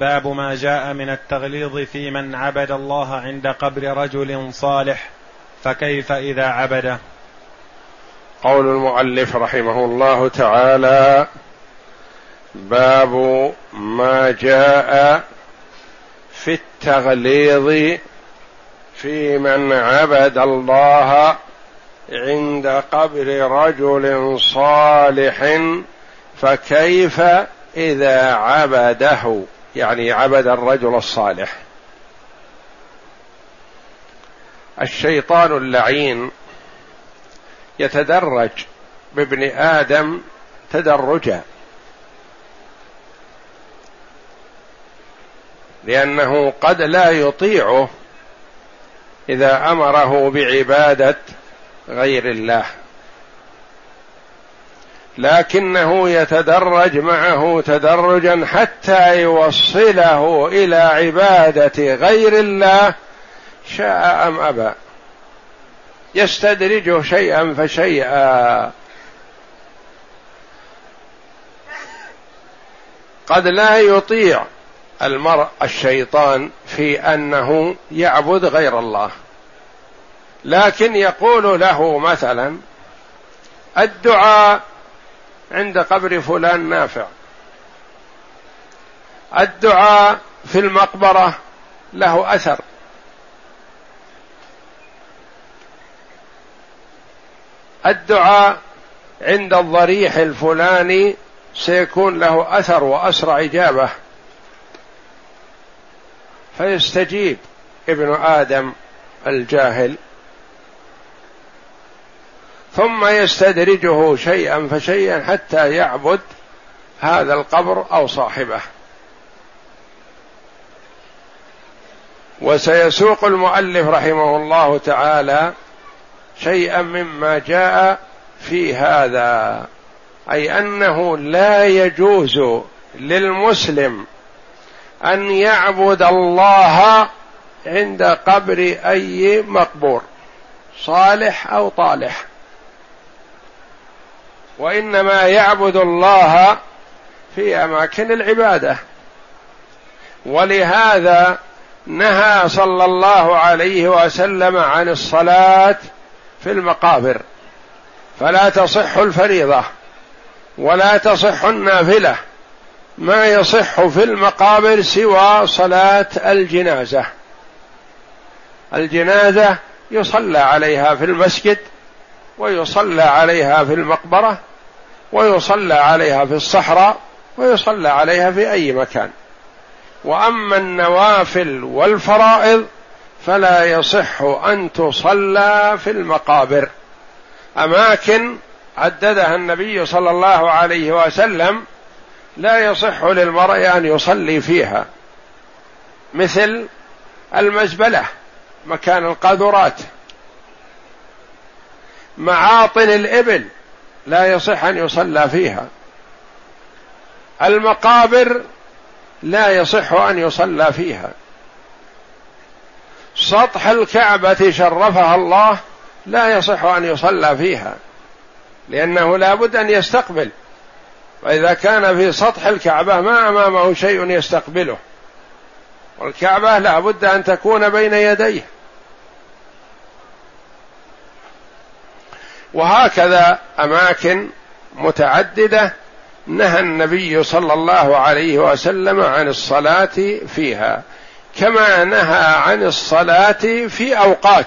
باب ما جاء من التغليظ في من عبد الله عند قبر رجل صالح فكيف إذا عبده؟ قول المؤلف رحمه الله تعالى باب ما جاء في التغليظ في من عبد الله عند قبر رجل صالح فكيف إذا عبده؟ يعني عبد الرجل الصالح. الشيطان اللعين يتدرج بابن آدم تدرجا. لأنه قد لا يطيعه إذا أمره بعبادة غير الله. لكنه يتدرج معه تدرجا حتى يوصله إلى عبادة غير الله. شاء أم أبى. يستدرجه شيئا فشيئا. قد لا يطيع المرء الشيطان في أنه يعبد غير الله. لكن يقول له مثلا الدعاء عند قبر فلان نافع. الدعاء في المقبرة له أثر. الدعاء عند الضريح الفلاني سيكون له أثر وأسرع إجابة. فيستجيب ابن آدم الجاهل. ثم يستدرجه شيئا فشيئا حتى يعبد هذا القبر أو صاحبه. وسيسوق المؤلف رحمه الله تعالى شيئا مما جاء في هذا أي أنه لا يجوز للمسلم أن يعبد الله عند قبر أي مقبور صالح أو طالح. وإنما يعبد الله في أماكن العبادة. ولهذا نهى صلى الله عليه وسلم عن الصلاة في المقابر. فلا تصح الفريضة ولا تصح النافلة. ما يصح في المقابر سوى صلاة الجنازة. الجنازة يصلى عليها في المسجد ويصلى عليها في المقبرة ويصلى عليها في الصحراء ويصلى عليها في أي مكان. وأما النوافل والفرائض فلا يصح أن تصلى في المقابر. أماكن عددها النبي صلى الله عليه وسلم لا يصح للمرء أن يصلي فيها. مثل المزبلة مكان القاذورات. معاطن الإبل لا يصح أن يصلى فيها. المقابر لا يصح أن يصلى فيها. سطح الكعبة شرفها الله لا يصح أن يصلى فيها لأنه لا بد أن يستقبل. وإذا كان في سطح الكعبة ما أمامه شيء يستقبله. والكعبة لا بد أن تكون بين يديه. وهكذا أماكن متعددة نهى النبي صلى الله عليه وسلم عن الصلاة فيها كما نهى عن الصلاة في أوقات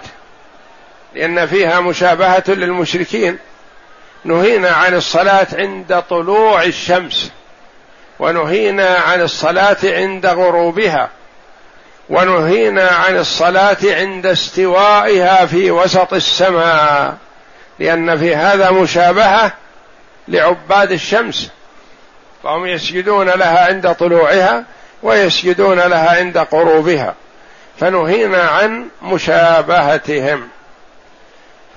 لأن فيها مشابهة للمشركين. نهينا عن الصلاة عند طلوع الشمس ونهينا عن الصلاة عند غروبها ونهينا عن الصلاة عند استوائها في وسط السماء. لأن في هذا مشابهة لعباد الشمس فهم يسجدون لها عند طلوعها ويسجدون لها عند غروبها فنهينا عن مشابهتهم.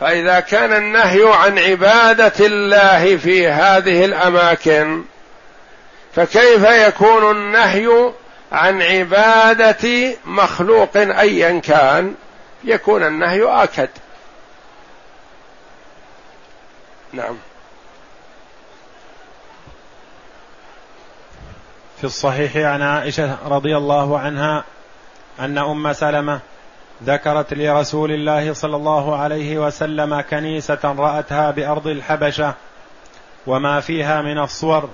فإذا كان النهي عن عبادة الله في هذه الأماكن فكيف يكون النهي عن عبادة مخلوق ايا كان؟ يكون النهي آكد. نعم. في الصحيح عن عائشة رضي الله عنها أن أم سلمة ذكرت لرسول الله صلى الله عليه وسلم كنيسة رأتها بأرض الحبشة وما فيها من الصور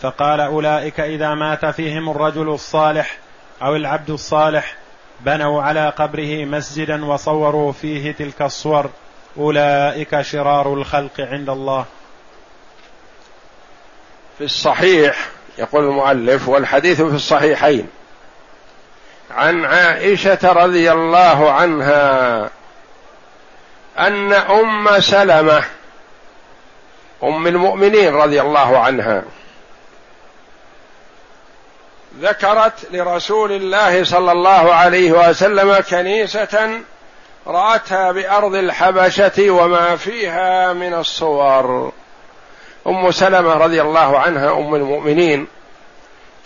فقال أولئك إذا مات فيهم الرجل الصالح أو العبد الصالح بنوا على قبره مسجدا وصوروا فيه تلك الصور. أولئك شرار الخلق عند الله. في الصحيح يقول المؤلف والحديث في الصحيحين عن عائشة رضي الله عنها أن أم سلمة أم المؤمنين رضي الله عنها ذكرت لرسول الله صلى الله عليه وسلم كنيسة رأتها بأرض الحبشة وما فيها من الصور. أم سلمة رضي الله عنها أم المؤمنين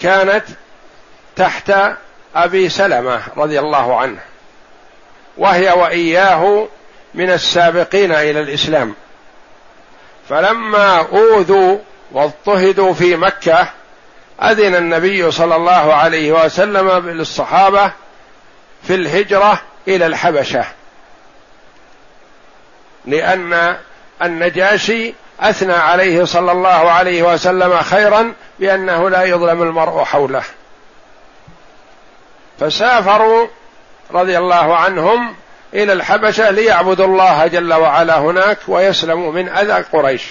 كانت تحت أبي سلمة رضي الله عنه وهي وإياه من السابقين إلى الإسلام. فلما أوذوا واضطهدوا في مكة أذن النبي صلى الله عليه وسلم للصحابة في الهجرة إلى الحبشة. لأن النجاشي أثنى عليه صلى الله عليه وسلم خيرا بأنه لا يظلم المرء حوله. فسافروا رضي الله عنهم إلى الحبشة ليعبدوا الله جل وعلا هناك ويسلموا من أذى قريش.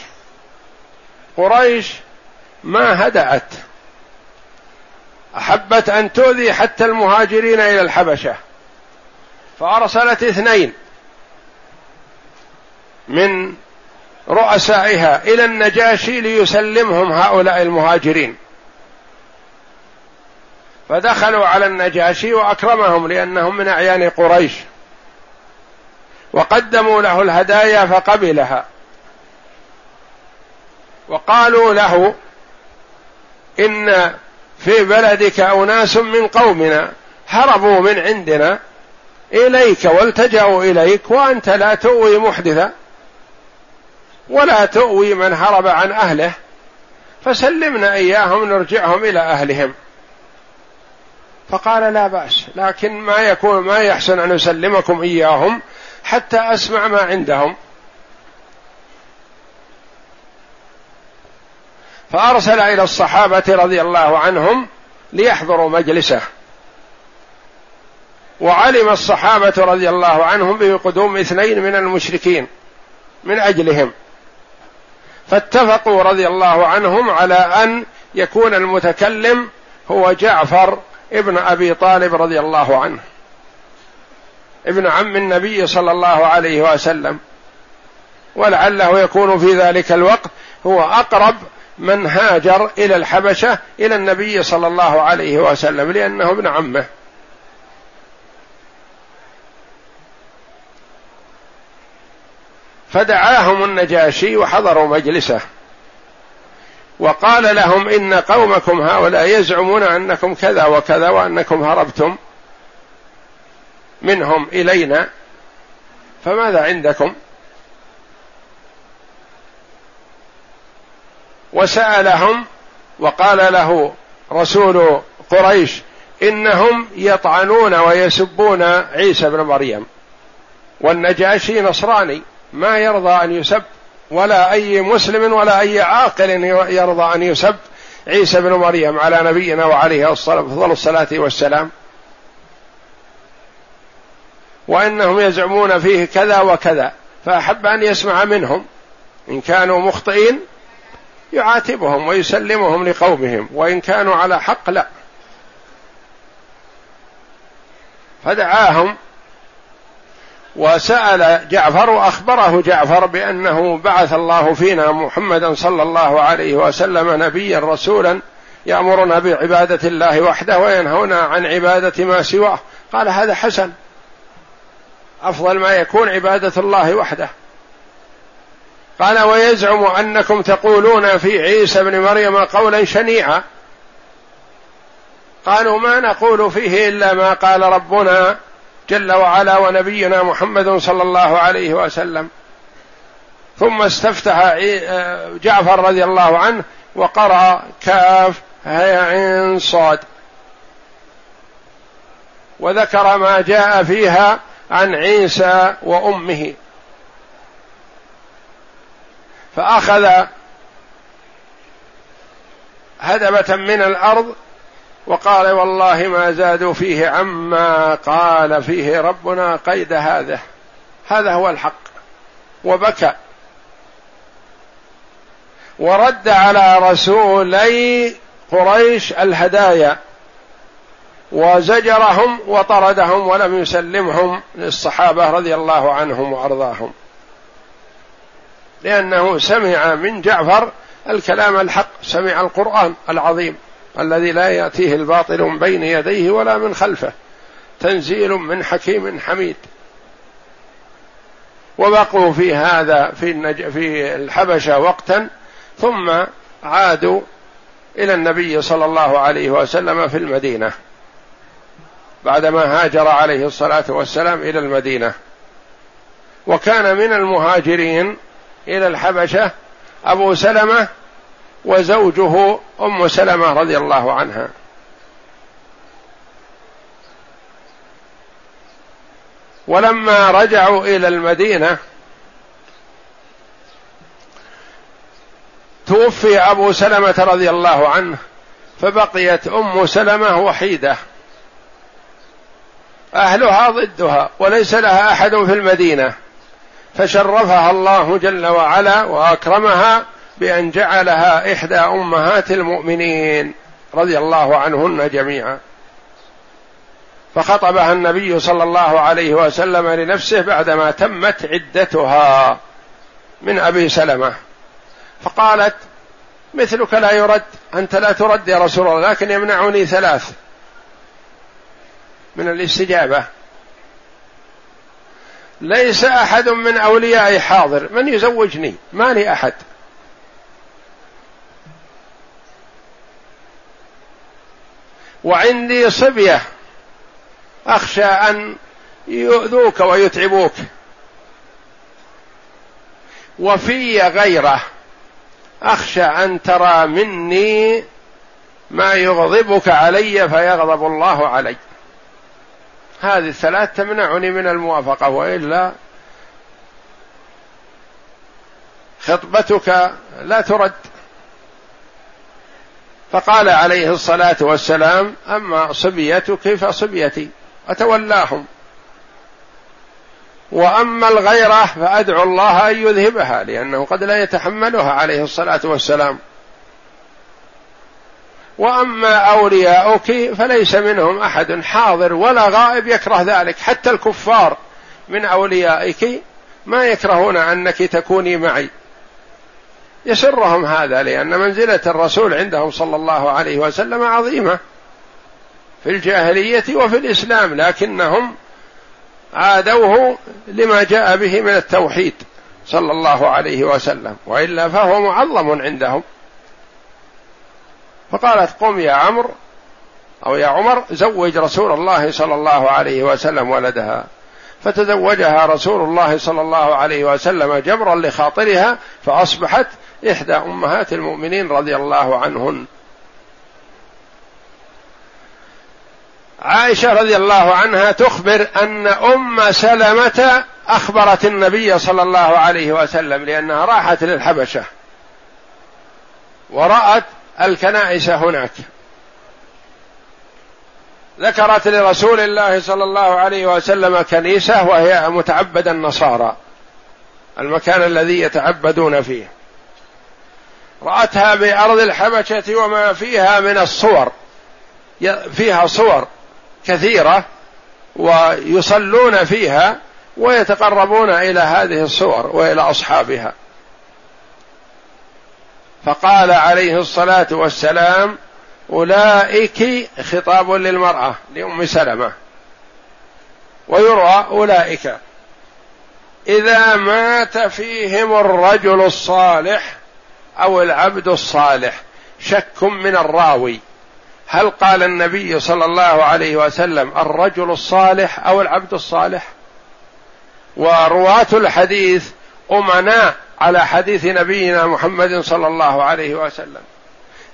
قريش ما هدأت. أحبت أن تؤذي حتى المهاجرين إلى الحبشة. فأرسلت اثنين. من رؤسائها إلى النجاشي ليسلمهم هؤلاء المهاجرين. فدخلوا على النجاشي وأكرمهم لأنهم من أعيان قريش. وقدموا له الهدايا فقبلها. وقالوا له إن في بلدك أناس من قومنا هربوا من عندنا إليك والتجأوا إليك وأنت لا تؤوي محدثا. ولا تؤوي من هرب عن أهله فسلمنا إياهم نرجعهم إلى أهلهم. فقال لا بأس لكن ما يكون ما يحسن أن اسلمكم إياهم حتى أسمع ما عندهم. فأرسل إلى الصحابة رضي الله عنهم ليحضروا مجلسه. وعلم الصحابة رضي الله عنهم بقدوم اثنين من المشركين من أجلهم. فاتفقوا رضي الله عنهم على أن يكون المتكلم هو جعفر ابن أبي طالب رضي الله عنه. ابن عم النبي صلى الله عليه وسلم. ولعله يكون في ذلك الوقت هو أقرب من هاجر إلى الحبشة إلى النبي صلى الله عليه وسلم لأنه ابن عمه. فدعاهم النجاشي وحضروا مجلسه. وقال لهم إن قومكم هؤلاء يزعمون أنكم كذا وكذا وأنكم هربتم منهم إلينا. فماذا عندكم؟ وسألهم وقال له رسول قريش إنهم يطعنون ويسبون عيسى بن مريم والنجاشي نصراني. ما يرضى أن يسب ولا أي مسلم ولا أي عاقل يرضى أن يسب. عيسى بن مريم على نبينا وعليه أفضل الصلاة والسلام. وإنهم يزعمون فيه كذا وكذا فأحب أن يسمع منهم. إن كانوا مخطئين يعاتبهم ويسلمهم لقومهم وإن كانوا على حق لا. فدعاهم وسأل جعفر وأخبره جعفر بأنه بعث الله فينا محمدا صلى الله عليه وسلم نبيا رسولا يأمرنا بعبادة الله وحده وينهونا عن عبادة ما سواه. قال هذا حسن. أفضل ما يكون عبادة الله وحده. قال ويزعم أنكم تقولون في عيسى ابن مريم قولا شنيعا. قالوا ما نقول فيه إلا ما قال ربنا جل وعلا ونبينا محمد صلى الله عليه وسلم. ثم استفتح جعفر رضي الله عنه وقرأ كاف عين صاد. وذكر ما جاء فيها عن عيسى وأمه. فأخذ هدبة من الأرض وقال والله ما زادوا فيه عما قال فيه ربنا قيد هذا. هذا هو الحق. وبكى. ورد على رسولي قريش الهدايا. وزجرهم وطردهم ولم يسلمهم للصحابة رضي الله عنهم وأرضاهم. لأنه سمع من جعفر الكلام الحق سمع القرآن العظيم. الذي لا يأتيه الباطل من بين يديه ولا من خلفه. تنزيل من حكيم حميد. وبقوا في هذا في النج... في الحبشة وقتا ثم عادوا إلى النبي صلى الله عليه وسلم في المدينة. بعدما هاجر عليه الصلاة والسلام إلى المدينة. وكان من المهاجرين إلى الحبشة أبو سلمة وزوجه أم سلمة رضي الله عنها. ولما رجعوا إلى المدينة توفي أبو سلمة رضي الله عنه فبقيت أم سلمة وحيدة. أهلها ضدها وليس لها أحد في المدينة. فشرفها الله جل وعلا وأكرمها بأن جعلها إحدى أمهات المؤمنين رضي الله عنهن جميعا. فخطبها النبي صلى الله عليه وسلم لنفسه بعدما تمت عدتها من أبي سلمة. فقالت مثلك لا يرد أنت لا ترد يا رسول الله لكن يمنعني ثلاث من الاستجابة. ليس أحد من أوليائي حاضر من يزوجني؟ ما لي أحد. وعندي صبية. أخشى أن يؤذوك ويتعبوك. وفي غيره. أخشى أن ترى مني ما يغضبك علي فيغضب الله علي. هذه الثلاث تمنعني من الموافقة وإلا خطبتك لا ترد. فقال عليه الصلاة والسلام أما صبيتك فصبيتي أتولاهم. وأما الغيرة فأدعو الله أن يذهبها لأنه قد لا يتحملها عليه الصلاة والسلام. وأما أولياؤك فليس منهم أحد حاضر ولا غائب يكره ذلك حتى الكفار من أوليائك ما يكرهون أنك تكوني معي. يسرهم هذا لأن منزلة الرسول عندهم صلى الله عليه وسلم عظيمة في الجاهلية وفي الإسلام لكنهم عادوه لما جاء به من التوحيد صلى الله عليه وسلم وإلا فهو معظم عندهم. فقالت قم يا عمرو أو يا عمر زوج رسول الله صلى الله عليه وسلم ولدها. فتزوجها رسول الله صلى الله عليه وسلم جبرا لخاطرها فأصبحت إحدى أمهات المؤمنين رضي الله عنهن. عائشة رضي الله عنها تخبر أن أم سلمة أخبرت النبي صلى الله عليه وسلم لأنها راحت للحبشة ورأت الكنائس هناك. ذكرت لرسول الله صلى الله عليه وسلم كنيسة وهي متعبد النصارى المكان الذي يتعبدون فيه. رأتها بأرض الحبشة وما فيها من الصور. فيها صور كثيرة ويصلون فيها ويتقربون إلى هذه الصور وإلى أصحابها. فقال عليه الصلاة والسلام أولئك خطاب للمرأة لأم سلمة. ويرى أولئك إذا مات فيهم الرجل الصالح أو العبد الصالح شك من الراوي. هل قال النبي صلى الله عليه وسلم الرجل الصالح أو العبد الصالح؟ ورواة الحديث أمناء على حديث نبينا محمد صلى الله عليه وسلم.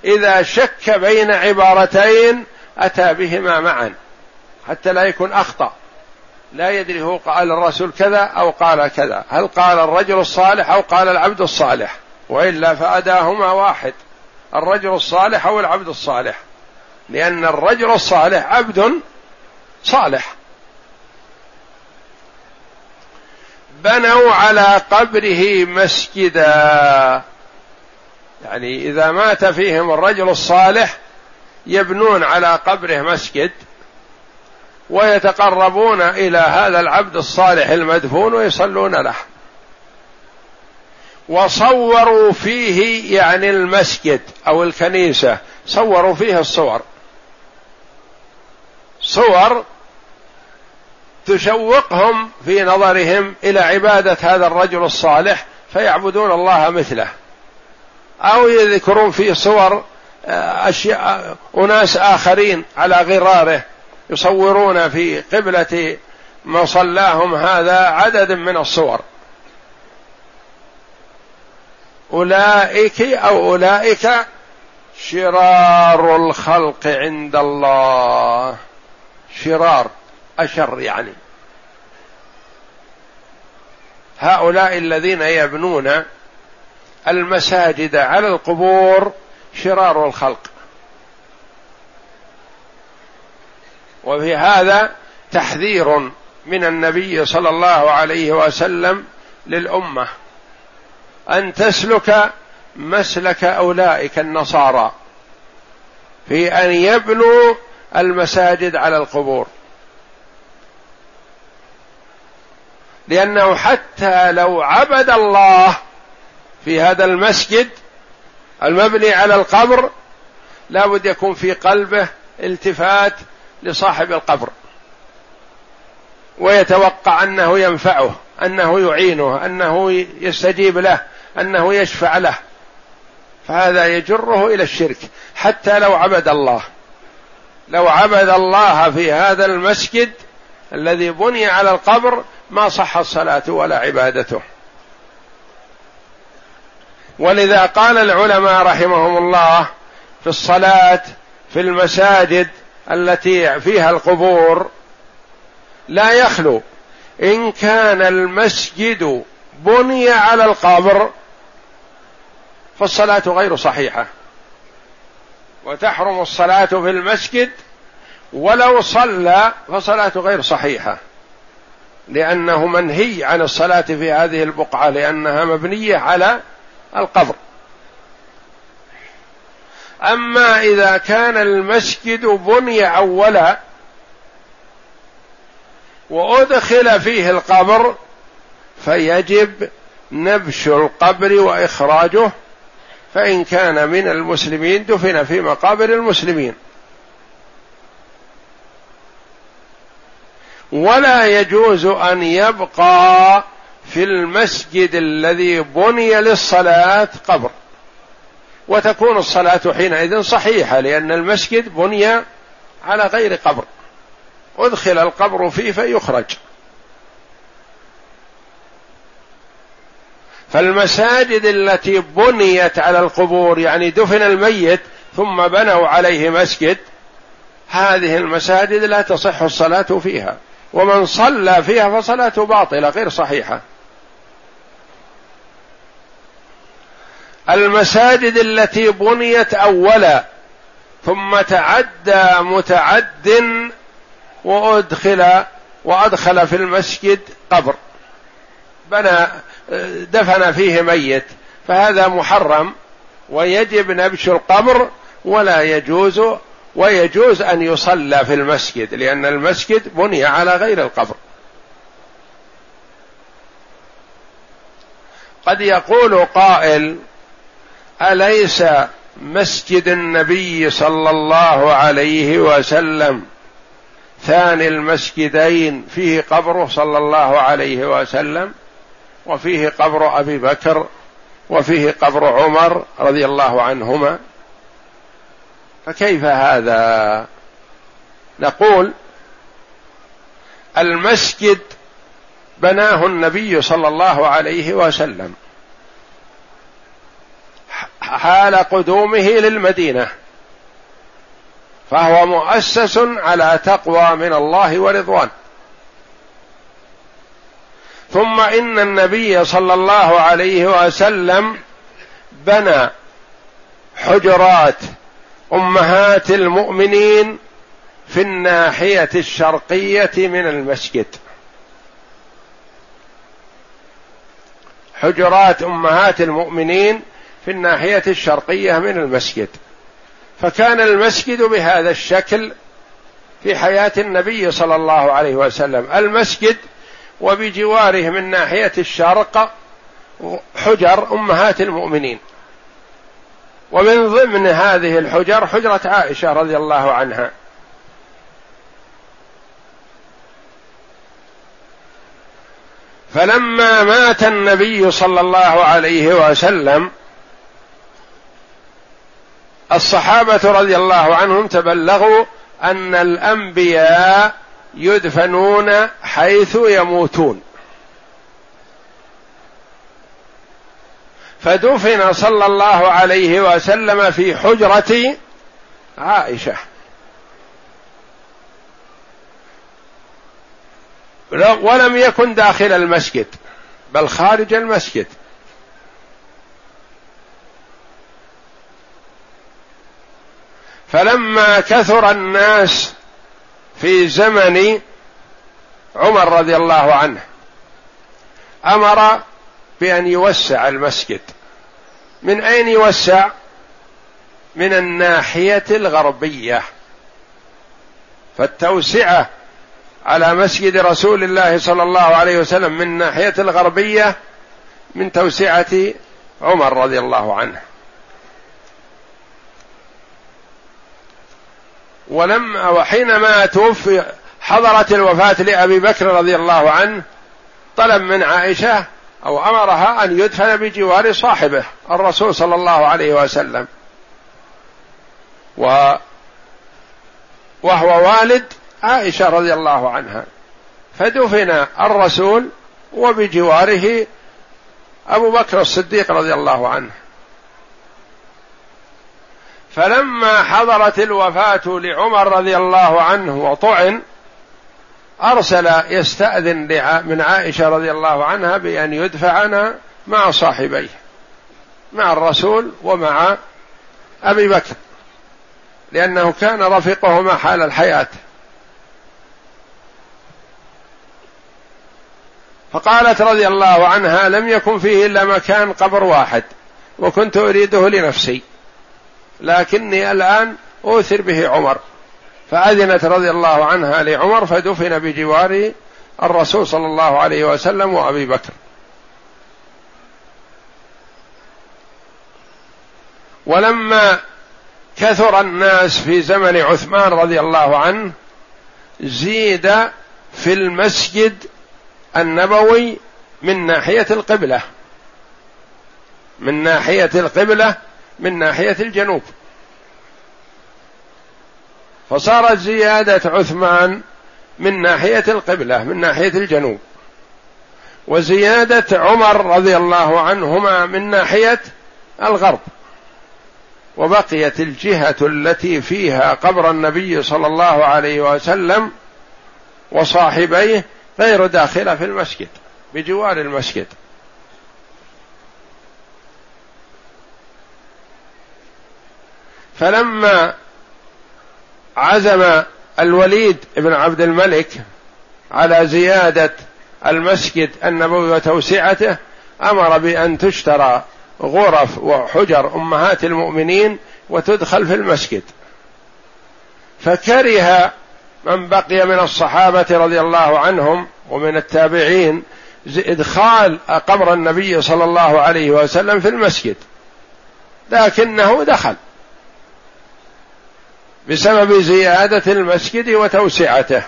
إذا شك بين عبارتين أتى بهما معا حتى لا يكون أخطأ. لا يدري هو قال الرسول كذا أو قال كذا. هل قال الرجل الصالح أو قال العبد الصالح؟ وإلا فأداهما واحد الرجل الصالح أو العبد الصالح. لأن الرجل الصالح عبد صالح. بنوا على قبره مسجدا. يعني إذا مات فيهم الرجل الصالح يبنون على قبره مسجد ويتقربون إلى هذا العبد الصالح المدفون ويصلون له. وصوروا فيه يعني المسجد أو الكنيسة. صوروا فيه الصور. صور تشوقهم في نظرهم إلى عبادة هذا الرجل الصالح فيعبدون الله مثله. أو يذكرون في صور آه، أشياء أناس آخرين على غراره يصورون في قبلة مصلاهم هذا عدد من الصور. أولئك أو أولئك شرار الخلق عند الله. شرار أشر يعني. هؤلاء الذين يبنون المساجد على القبور شرار الخلق. وفي هذا تحذير من النبي صلى الله عليه وسلم للأمة. أن تسلك مسلك أولئك النصارى في أن يبنوا المساجد على القبور. لأنه حتى لو عبد الله في هذا المسجد المبني على القبر لابد يكون في قلبه التفات لصاحب القبر. ويتوقع أنه ينفعه أنه يعينه أنه يستجيب له. أنه يشفع له. فهذا يجره إلى الشرك. حتى لو عبد الله. لو عبد الله في هذا المسجد الذي بني على القبر ما صحت صلاته ولا عبادته. ولذا قال العلماء رحمهم الله في الصلاة في المساجد التي فيها القبور لا يخلو. إن كان المسجد بني على القبر فالصلاة غير صحيحة. وتحرم الصلاة في المسجد ولو صلى فصلاته غير صحيحة. لأنه منهي عن الصلاة في هذه البقعة لأنها مبنية على القبر. أما إذا كان المسجد بني أولا وأدخل فيه القبر فيجب نبش القبر وإخراجه فإن كان من المسلمين دفن في مقابر المسلمين. ولا يجوز أن يبقى في المسجد الذي بني للصلاة قبر. وتكون الصلاة حينئذ صحيحة لأن المسجد بني على غير قبر. أدخل القبر فيه فيخرج. فالمساجد التي بنيت على القبور يعني دفن الميت ثم بنوا عليه مسجد هذه المساجد لا تصح الصلاة فيها. ومن صلى فيها فصلاته باطلة غير صحيحة. المساجد التي بنيت أولا ثم تعدى متعد وأدخل وأدخل في المسجد قبر. بنى دفن فيه ميت فهذا محرم ويجب نبش القبر ولا يجوز ويجوز أن يصلى في المسجد لأن المسجد بني على غير القبر. قد يقول قائل أليس مسجد النبي صلى الله عليه وسلم ثاني المسجدين فيه قبره صلى الله عليه وسلم؟ وفيه قبر أبي بكر وفيه قبر عمر رضي الله عنهما. فكيف هذا؟ نقول المسجد بناه النبي صلى الله عليه وسلم. حال قدومه للمدينة. فهو مؤسس على تقوى من الله ورضوان ثم إن النبي صلى الله عليه وسلم بنى حجرات أمهات المؤمنين في الناحية الشرقية من المسجد. حجرات أمهات المؤمنين في الناحية الشرقية من المسجد. فكان المسجد بهذا الشكل في حياة النبي صلى الله عليه وسلم. المسجد وبجواره من ناحية الشرق حجر أمهات المؤمنين. ومن ضمن هذه الحجر حجرة عائشة رضي الله عنها. فلما مات النبي صلى الله عليه وسلم الصحابة رضي الله عنهم تبلغوا أن الأنبياء يدفنون حيث يموتون. فدفن صلى الله عليه وسلم في حجرة عائشة. ولم يكن داخل المسجد بل خارج المسجد. فلما كثر الناس في زمن عمر رضي الله عنه. أمر بأن يوسع المسجد. من أين يوسع؟ من الناحية الغربية. فالتوسعة على مسجد رسول الله صلى الله عليه وسلم من الناحية الغربية من توسعة عمر رضي الله عنه. ولما وحينما توفي حضرت الوفاة لأبي بكر رضي الله عنه طلب من عائشة أو أمرها أن يدفن بجوار صاحبه الرسول صلى الله عليه وسلم. و وهو والد عائشة رضي الله عنها. فدفن الرسول وبجواره أبو بكر الصديق رضي الله عنه. فلما حضرت الوفاة لعمر رضي الله عنه وطعن أرسل يستأذن من عائشة رضي الله عنها بأن يدفعنا مع صاحبيه مع الرسول ومع أبي بكر لأنه كان رفيقهما حال الحياة. فقالت رضي الله عنها لم يكن فيه إلا مكان قبر واحد وكنت أريده لنفسي. لكني الآن أوثر به عمر. فأذنت رضي الله عنها لعمر فدفن بجوار الرسول صلى الله عليه وسلم وأبي بكر. ولما كثر الناس في زمن عثمان رضي الله عنه زيد في المسجد النبوي من ناحية القبلة. من ناحية القبلة من ناحية الجنوب. فصارت زيادة عثمان من ناحية القبلة من ناحية الجنوب. وزيادة عمر رضي الله عنهما من ناحية الغرب. وبقيت الجهة التي فيها قبر النبي صلى الله عليه وسلم وصاحبيه غير داخلة في المسجد بجوار المسجد. فلما عزم الوليد بن عبد الملك على زيادة المسجد النبوي وتوسعته أمر بأن تشترى غرف وحجر أمهات المؤمنين وتدخل في المسجد. فكره من بقي من الصحابة رضي الله عنهم ومن التابعين إدخال قبر النبي صلى الله عليه وسلم في المسجد لكنه دخل. بسبب زيادة المسجد وتوسعته.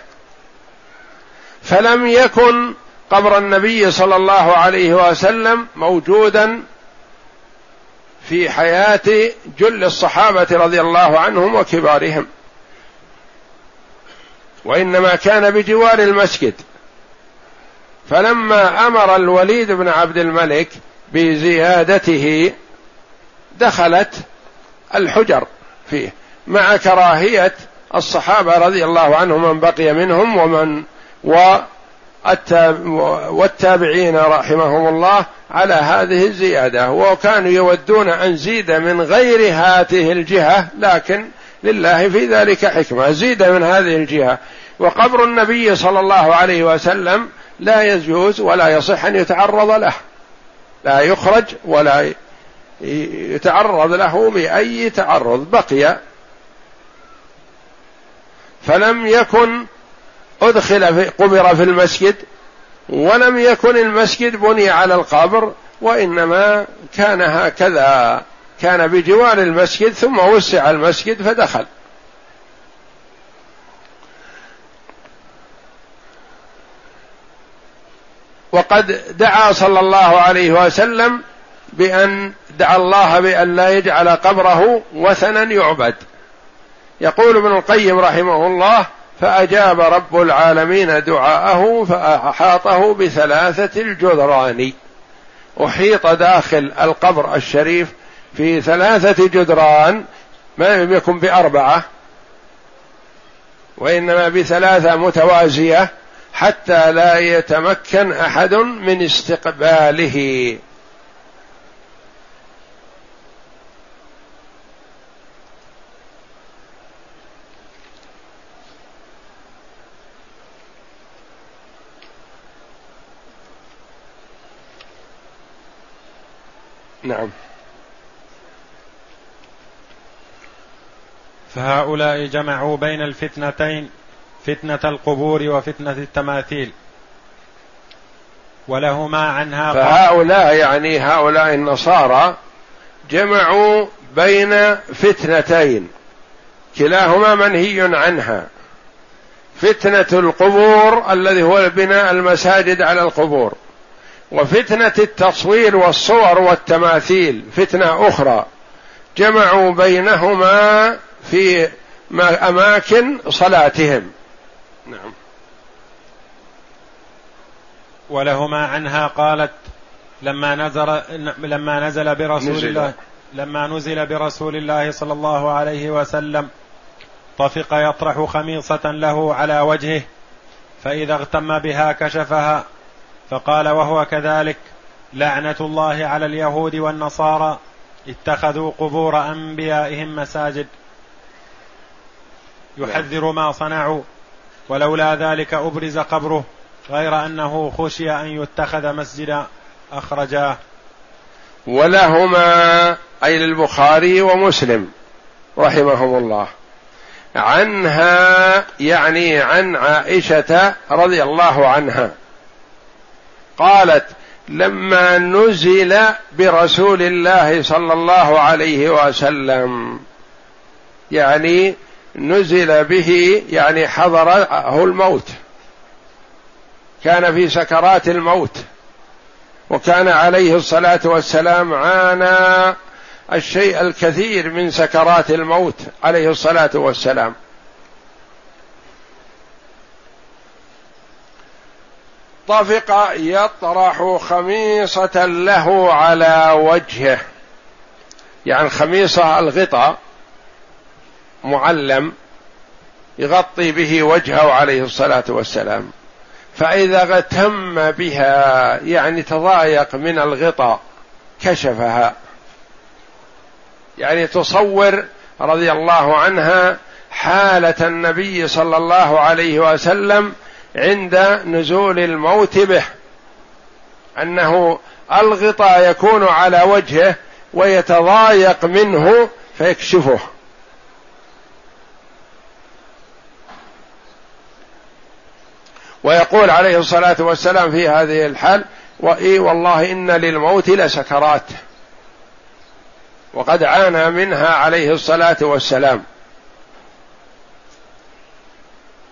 فلم يكن قبر النبي صلى الله عليه وسلم موجودا في حياة جل الصحابة رضي الله عنهم وكبارهم. وإنما كان بجوار المسجد. فلما أمر الوليد بن عبد الملك بزيادته دخلت الحجر فيه. مع كراهية الصحابة رضي الله عنهم من بقي منهم ومن والتابعين رحمهم الله على هذه الزيادة. وكانوا يودون أن زيد من غير هذه الجهة لكن لله في ذلك حكمة. زيد من هذه الجهة. وقبر النبي صلى الله عليه وسلم لا يجوز ولا يصح أن يتعرض له. لا يخرج ولا يتعرض له بأي تعرض. بقي فلم يكن أدخل في قبر في المسجد ولم يكن المسجد بني على القبر وإنما كان هكذا كان بجوار المسجد ثم وسع المسجد فدخل. وقد دعا صلى الله عليه وسلم بأن دعا الله بأن لا يجعل قبره وثنا يعبد. يقول ابن القيم رحمه الله فأجاب رب العالمين دعاءه فأحاطه بثلاثة الجدران. أحيط داخل القبر الشريف في ثلاثة جدران ما يكن بأربعة وإنما بثلاثة متوازية حتى لا يتمكن أحد من استقباله. نعم. فهؤلاء جمعوا بين الفتنتين فتنة القبور وفتنة التماثيل. ولهما عنها فهؤلاء يعني هؤلاء النصارى جمعوا بين فتنتين. كلاهما منهي عنها. فتنة القبور الذي هو بناء المساجد على القبور. وفتنة التصوير والصور والتماثيل فتنة أخرى. جمعوا بينهما في أماكن صلاتهم. نعم. ولهما عنها قالت لما نزل لما نزل برسول نزل. الله لما نزل برسول الله صلى الله عليه وسلم طفق يطرح خميصة له على وجهه فإذا اغتم بها كشفها فقال وهو كذلك لعنة الله على اليهود والنصارى اتخذوا قبور أنبيائهم مساجد. يحذر ما صنعوا ولولا ذلك أبرز قبره غير أنه خشي أن يتخذ مسجدا أخرجاه. ولهما أي للبخاري ومسلم رحمهم الله عنها يعني عن عائشة رضي الله عنها. قالت لما نزل برسول الله صلى الله عليه وسلم يعني نزل به يعني حضره الموت. كان في سكرات الموت. وكان عليه الصلاة والسلام عانى الشيء الكثير من سكرات الموت عليه الصلاة والسلام. طفق يطرح خميصة له على وجهه. يعني خميصة الغطاء معلم يغطي به وجهه عليه الصلاة والسلام. فإذا اغتم بها يعني تضايق من الغطاء كشفها. يعني تصور رضي الله عنها حالة النبي صلى الله عليه وسلم عند نزول الموت به. أنه الغطاء يكون على وجهه ويتضايق منه فيكشفه. ويقول عليه الصلاة والسلام في هذه الحال وإي والله إن للموت لسكرات. وقد عانى منها عليه الصلاة والسلام.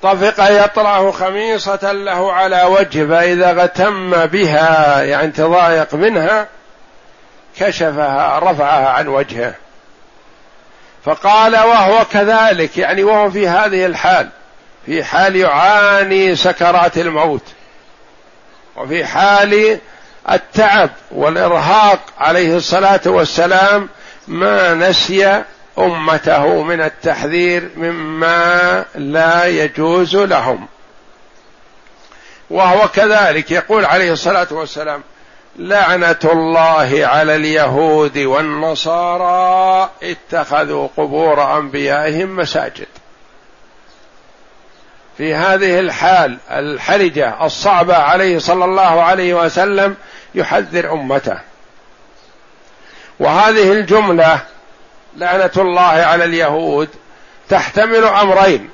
طفق يطرح خميصة له على وجه فإذا غتم بها يعني تضايق منها كشفها رفعها عن وجهه. فقال وهو كذلك يعني وهو في هذه الحال في حال يعاني سكرات الموت وفي حال التعب والإرهاق عليه الصلاة والسلام ما نسي أمته من التحذير مما لا يجوز لهم. وهو كذلك يقول عليه الصلاة والسلام لعنة الله على اليهود والنصارى اتخذوا قبور أنبيائهم مساجد. في هذه الحال الحرجة الصعبة عليه صلى الله عليه وسلم يحذر أمته. وهذه الجملة لعنة الله على اليهود تحتمل أمرين.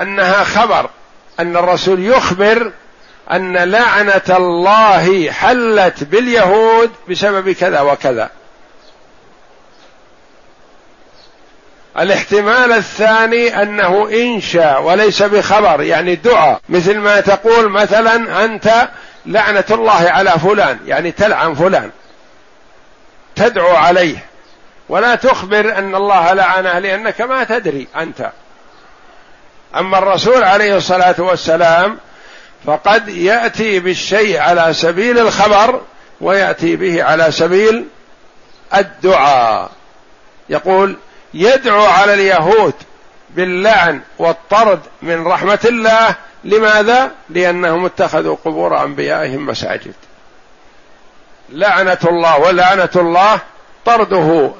أنها خبر. أن الرسول يخبر أن لعنة الله حلت باليهود بسبب كذا وكذا. الاحتمال الثاني أنه انشاء وليس بخبر يعني دعاء. مثل ما تقول مثلا أنت لعنة الله على فلان يعني تلعن فلان. تدعو عليه. ولا تخبر أن الله لعنه لانك ما تدري أنت. أما الرسول عليه الصلاة والسلام فقد يأتي بالشيء على سبيل الخبر ويأتي به على سبيل الدعاء. يقول يدعو على اليهود باللعن والطرد من رحمة الله. لماذا؟ لأنهم اتخذوا قبور أنبيائهم مساجد. لعنة الله ولعنة الله طرده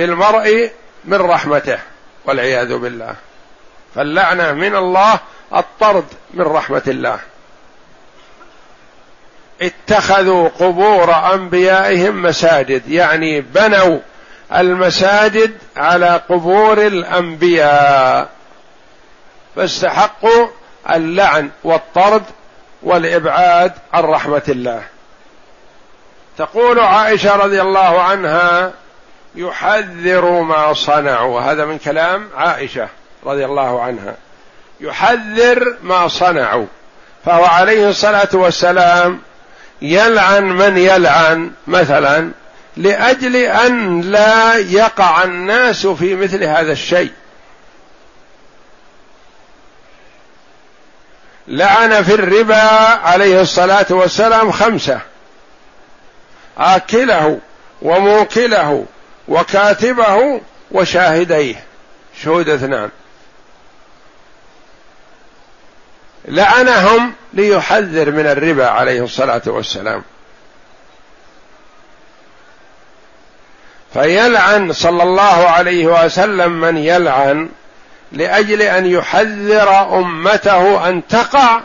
للمرء من رحمته والعياذ بالله. فاللعنة من الله الطرد من رحمة الله. اتخذوا قبور أنبيائهم مساجد يعني بنوا المساجد على قبور الأنبياء. فاستحقوا اللعن والطرد والإبعاد عن رحمة الله. تقول عائشة رضي الله عنها يحذر ما صنعوا. هذا من كلام عائشة رضي الله عنها. يحذر ما صنعوا. فهو عليه الصلاة والسلام يلعن من يلعن مثلا لأجل أن لا يقع الناس في مثل هذا الشيء. لعن في الربا عليه الصلاة والسلام خمسة. آكله وموكله وكاتبه وشاهديه. شهود اثنان لعنهم ليحذر من الربا عليه الصلاة والسلام. فيلعن صلى الله عليه وسلم من يلعن لأجل أن يحذر أمته أن تقع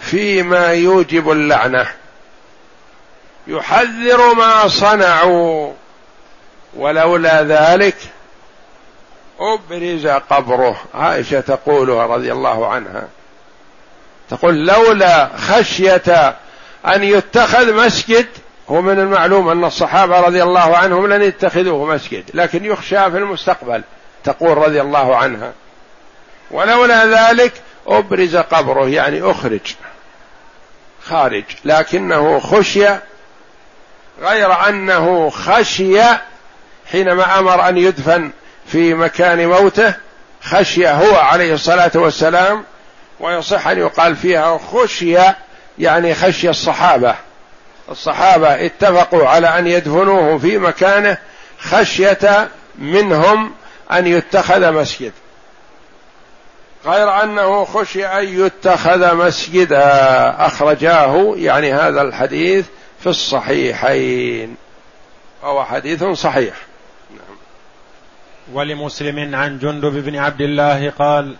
فيما يوجب اللعنة. يحذر ما صنعوا. ولولا ذلك أبرز قبره. عائشة تقول رضي الله عنها. تقول لولا خشية أن يتخذ مسجد هو من المعلوم أن الصحابة رضي الله عنهم لن يتخذوه مسجد لكن يخشى في المستقبل تقول رضي الله عنها. ولولا ذلك أبرز قبره يعني أخرج خارج لكنه خشي غير أنه خشي حينما أمر أن يدفن في مكان موته خشي هو عليه الصلاة والسلام ويصح أن يقال فيها خشي يعني خشي الصحابة. الصحابة اتفقوا على أن يدفنوه في مكانه خشية منهم أن يتخذ مسجد. غير أنه خشي أن يتخذ مسجدا أخرجاه يعني هذا الحديث في الصحيحين. وهو حديث صحيح. ولمسلم عن جندب بن عبد الله قال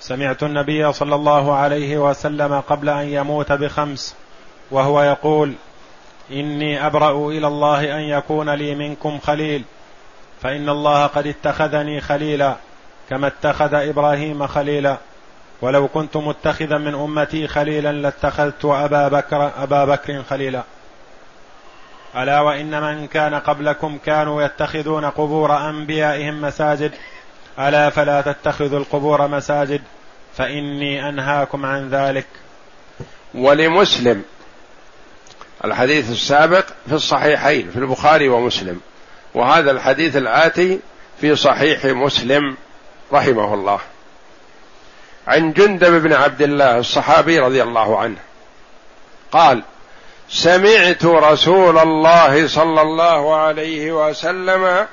سمعت النبي صلى الله عليه وسلم قبل أن يموت بخمس وهو يقول إني أبرأ إلى الله أن يكون لي منكم خليل فإن الله قد اتخذني خليلا كما اتخذ إبراهيم خليلا ولو كنت متخذا من أمتي خليلا لاتخذت أبا بكر أبا بكر خليلا. ألا وإن من كان قبلكم كانوا يتخذون قبور أنبيائهم مساجد؟ ألا فلا تتخذوا القبور مساجد؟ فإني أنهاكم عن ذلك. ولمسلم الحديث السابق في الصحيحين في البخاري ومسلم وهذا الحديث الآتي في صحيح مسلم رحمه الله. عن جندب بن عبد الله الصحابي رضي الله عنه قال سمعت رسول الله صلى الله عليه وسلم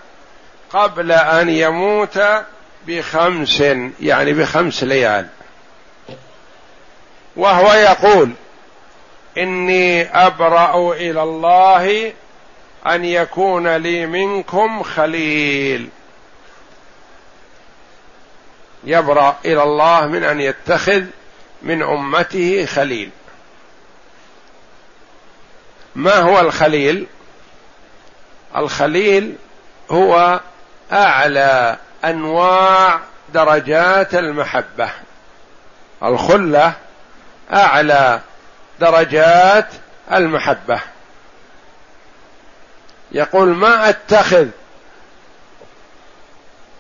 قبل أن يموت بخمس يعني بخمس ليال. وهو يقول إني أبرأ إلى الله أن يكون لي منكم خليل. يبرأ إلى الله من أن يتخذ من أمته خليل. ما هو الخليل؟ الخليل هو أعلى أنواع درجات المحبة. الخلة أعلى درجات المحبة. يقول ما أتخذ؟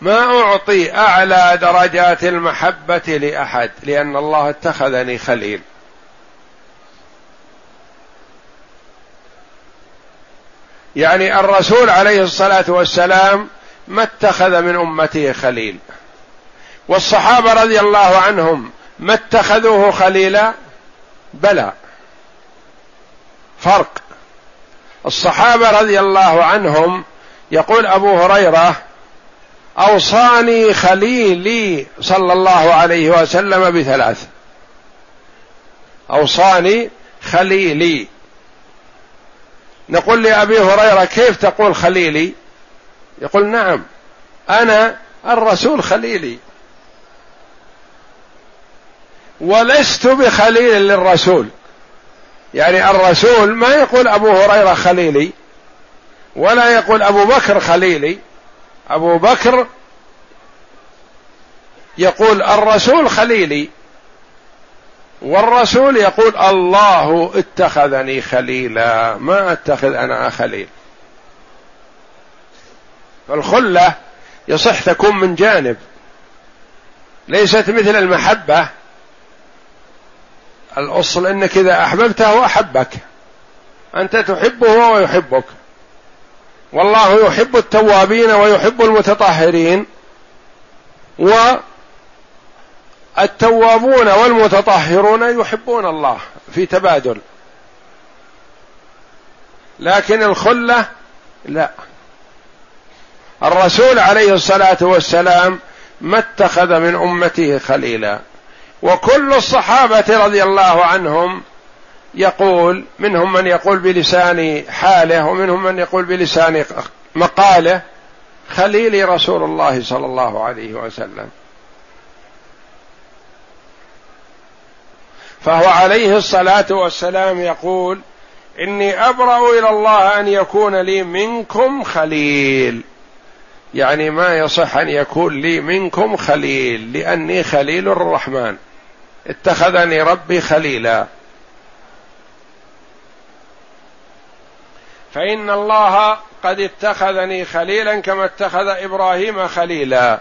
ما أعطي أعلى درجات المحبة لأحد لأن الله اتخذني خليل. يعني الرسول عليه الصلاة والسلام ما اتخذ من أمته خليل. والصحابة رضي الله عنهم ما اتخذوه خليلا؟ بلى. فرق. الصحابة رضي الله عنهم يقول أبو هريرة أوصاني خليلي صلى الله عليه وسلم بثلاث. أوصاني خليلي. نقول لأبي هريرة كيف تقول خليلي؟ يقول نعم أنا الرسول خليلي. ولست بخليل للرسول. يعني الرسول ما يقول أبو هريرة خليلي ولا يقول أبو بكر خليلي. أبو بكر يقول الرسول خليلي. والرسول يقول الله اتخذني خليلا ما أتخذ أنا خليل. فالخلة يصح تكون من جانب ليست مثل المحبة. الأصل إنك إذا أحببته أحبك أنت تحبه وهو يحبك والله يحب التوابين ويحب المتطهرين والتوابون والمتطهرون يحبون الله في تبادل. لكن الخلة لا. الرسول عليه الصلاة والسلام ما اتخذ من أمته خليلا. وكل الصحابة رضي الله عنهم يقول منهم من يقول بلسان حاله ومنهم من يقول بلسان مقاله خليلي رسول الله صلى الله عليه وسلم. فهو عليه الصلاة والسلام يقول إني أبرأ إلى الله أن يكون لي منكم خليل. يعني ما يصح أن يكون لي منكم خليل لأني خليل الرحمن. اتخذني ربي خليلا. فإن الله قد اتخذني خليلا كما اتخذ إبراهيم خليلا.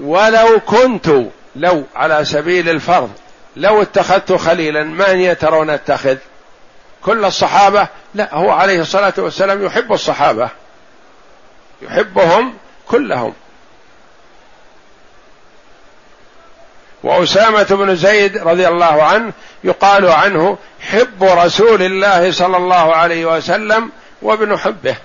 ولو كنت لو على سبيل الفرض لو اتخذت خليلا من يترون أتخذ. كل الصحابة لا هو عليه الصلاة والسلام يحب الصحابة. يحبهم كلهم. وأسامة بن زيد رضي الله عنه يقال عنه حب رسول الله صلى الله عليه وسلم وابن حبه.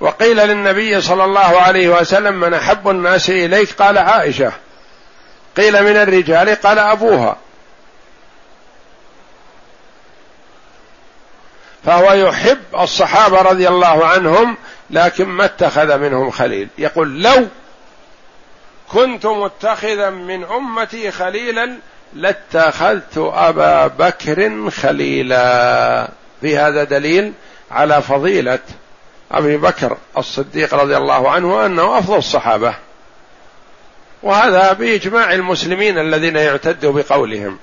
وقيل للنبي صلى الله عليه وسلم من أحب الناس إليك؟ قال عائشة. قيل من الرجال قال أبوها. فهو يحب الصحابة رضي الله عنهم لكن ما اتخذ منهم خليل. يقول لو كنت متخذا من أمتي خليلا لاتخذت أبا بكر خليلا. في هذا دليل على فضيلة أبي بكر الصديق رضي الله عنه أنه أفضل الصحابة. وهذا بإجماع المسلمين الذين يعتد بقولهم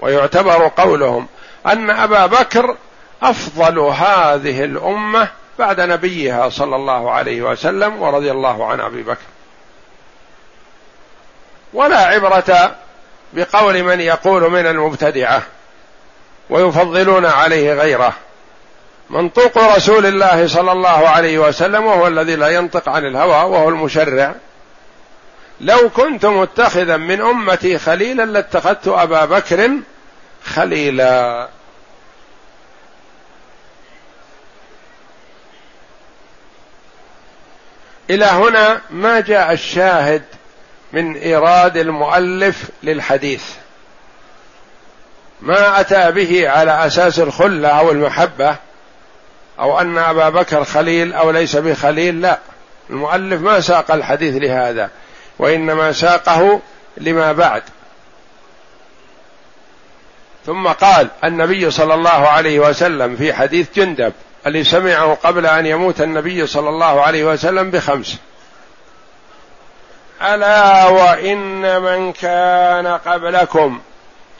ويعتبر قولهم أن أبا بكر أفضل هذه الأمة بعد نبيها صلى الله عليه وسلم ورضي الله عن أبي بكر. ولا عبرة بقول من يقول من المبتدعة ويفضلون عليه غيره. منطوق رسول الله صلى الله عليه وسلم وهو الذي لا ينطق عن الهوى وهو المشرع. لو كنت متخذا من أمتي خليلا لاتخذت أبا بكر خليلا. إلى هنا ما جاء الشاهد من إيراد المؤلف للحديث. ما أتى به على أساس الخلة أو المحبة أو أن أبا بكر خليل أو ليس بخليل لا. المؤلف ما ساق الحديث لهذا. وإنما ساقه لما بعد. ثم قال النبي صلى الله عليه وسلم في حديث جندب اللي سمعه قبل أن يموت النبي صلى الله عليه وسلم بخمس؟ ألا وإن من كان قبلكم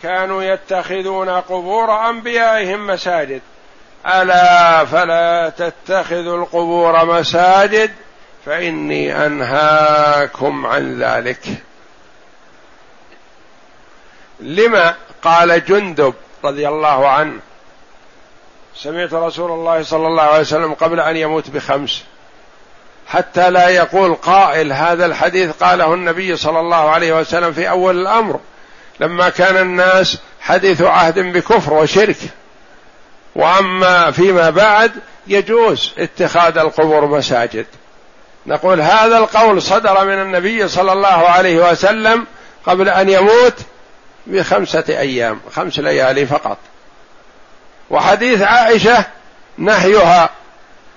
كانوا يتخذون قبور أنبيائهم مساجد. ألا فلا تتخذوا القبور مساجد؟ فإني أنهاكم عن ذلك. لما قال جندب رضي الله عنه سمعت رسول الله صلى الله عليه وسلم قبل أن يموت بخمس حتى لا يقول قائل هذا الحديث قاله النبي صلى الله عليه وسلم في أول الأمر. لما كان الناس حديث عهد بكفر وشرك. وأما فيما بعد يجوز اتخاذ القبور مساجد. نقول هذا القول صدر من النبي صلى الله عليه وسلم قبل أن يموت بخمسة أيام خمس ليالي فقط. وحديث عائشة نهيها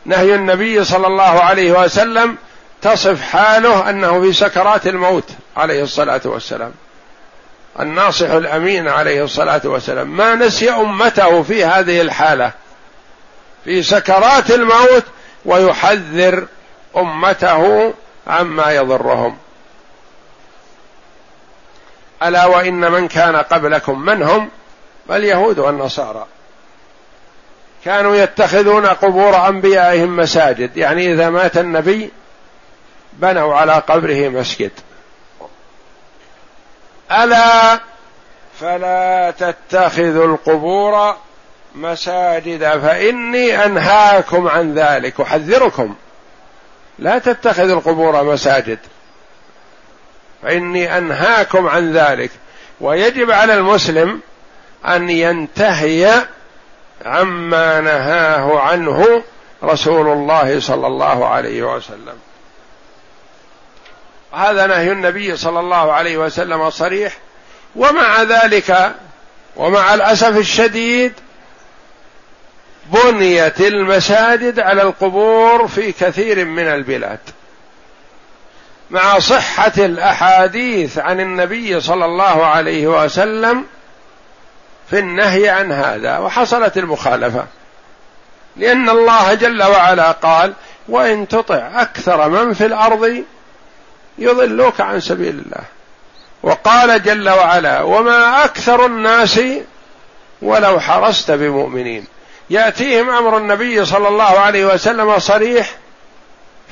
نهي النبي صلى الله عليه وسلم تصف حاله أنه في سكرات الموت عليه الصلاة والسلام. الناصح الأمين عليه الصلاة والسلام. ما نسي أمته في هذه الحالة. في سكرات الموت ويحذر أمته عما يضرهم. ألا وإن من كان قبلكم من هم؟ اليهود والنصارى. كانوا يتخذون قبور أنبيائهم مساجد. يعني إذا مات النبي بنوا على قبره مسجد. ألا فلا تتخذوا القبور مساجد. فإني أنهاكم عن ذلك. أحذركم. لا تتخذوا القبور مساجد. فإني أنهاكم عن ذلك. ويجب على المسلم أن ينتهي عما نهاه عنه رسول الله صلى الله عليه وسلم. هذا نهي النبي صلى الله عليه وسلم صريح. ومع ذلك ومع الأسف الشديد بنيت المساجد على القبور في كثير من البلاد. مع صحة الأحاديث عن النبي صلى الله عليه وسلم في النهي عن هذا وحصلت المخالفة. لأن الله جل وعلا قال وإن تطع أكثر من في الأرض يضلوك عن سبيل الله وقال جل وعلا وما أكثر الناس ولو حرصت بمؤمنين يأتيهم أمر النبي صلى الله عليه وسلم صريح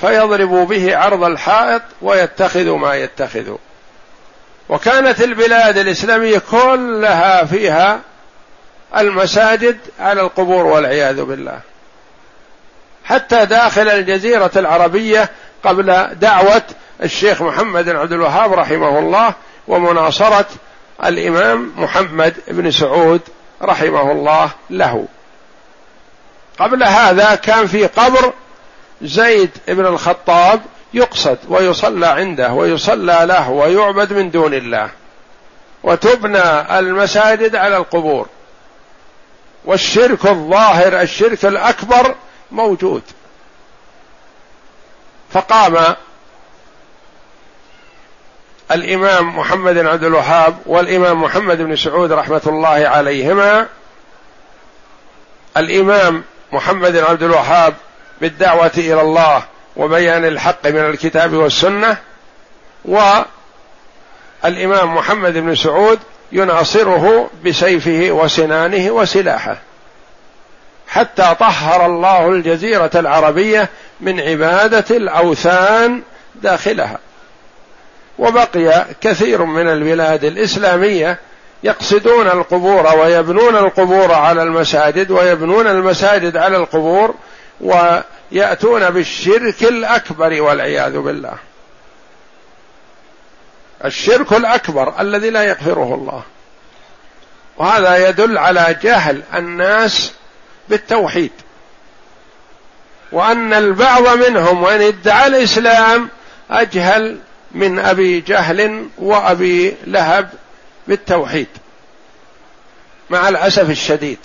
فيضربوا به عرض الحائط ويتخذوا ما يتخذوا وكانت البلاد الإسلامية كلها فيها المساجد على القبور والعياذ بالله. حتى داخل الجزيرة العربية قبل دعوة الشيخ محمد بن عبد الوهاب رحمه الله ومناصرة الإمام محمد بن سعود رحمه الله له. قبل هذا كان في قبر زيد بن الخطاب يقصد ويصلى عنده ويصلى له ويعبد من دون الله وتبنى المساجد على القبور. والشرك الظاهر الشرك الأكبر موجود. فقام الإمام محمد بن عبد الوهاب والإمام محمد بن سعود رحمة الله عليهما. الإمام محمد عبد الوهاب بالدعوة إلى الله وبيان الحق من الكتاب والسنة والإمام محمد بن سعود يناصره بسيفه وسنانه وسلاحه حتى طهر الله الجزيرة العربية من عبادة الأوثان داخلها وبقي كثير من البلاد الإسلامية يقصدون القبور ويبنون القبور على المساجد ويبنون المساجد على القبور ويأتون بالشرك الأكبر والعياذ بالله. الشرك الأكبر الذي لا يغفره الله. وهذا يدل على جهل الناس بالتوحيد. وأن البعض منهم وإن ادعى الإسلام أجهل من أبي جهل وأبي لهب بالتوحيد مع الأسف الشديد.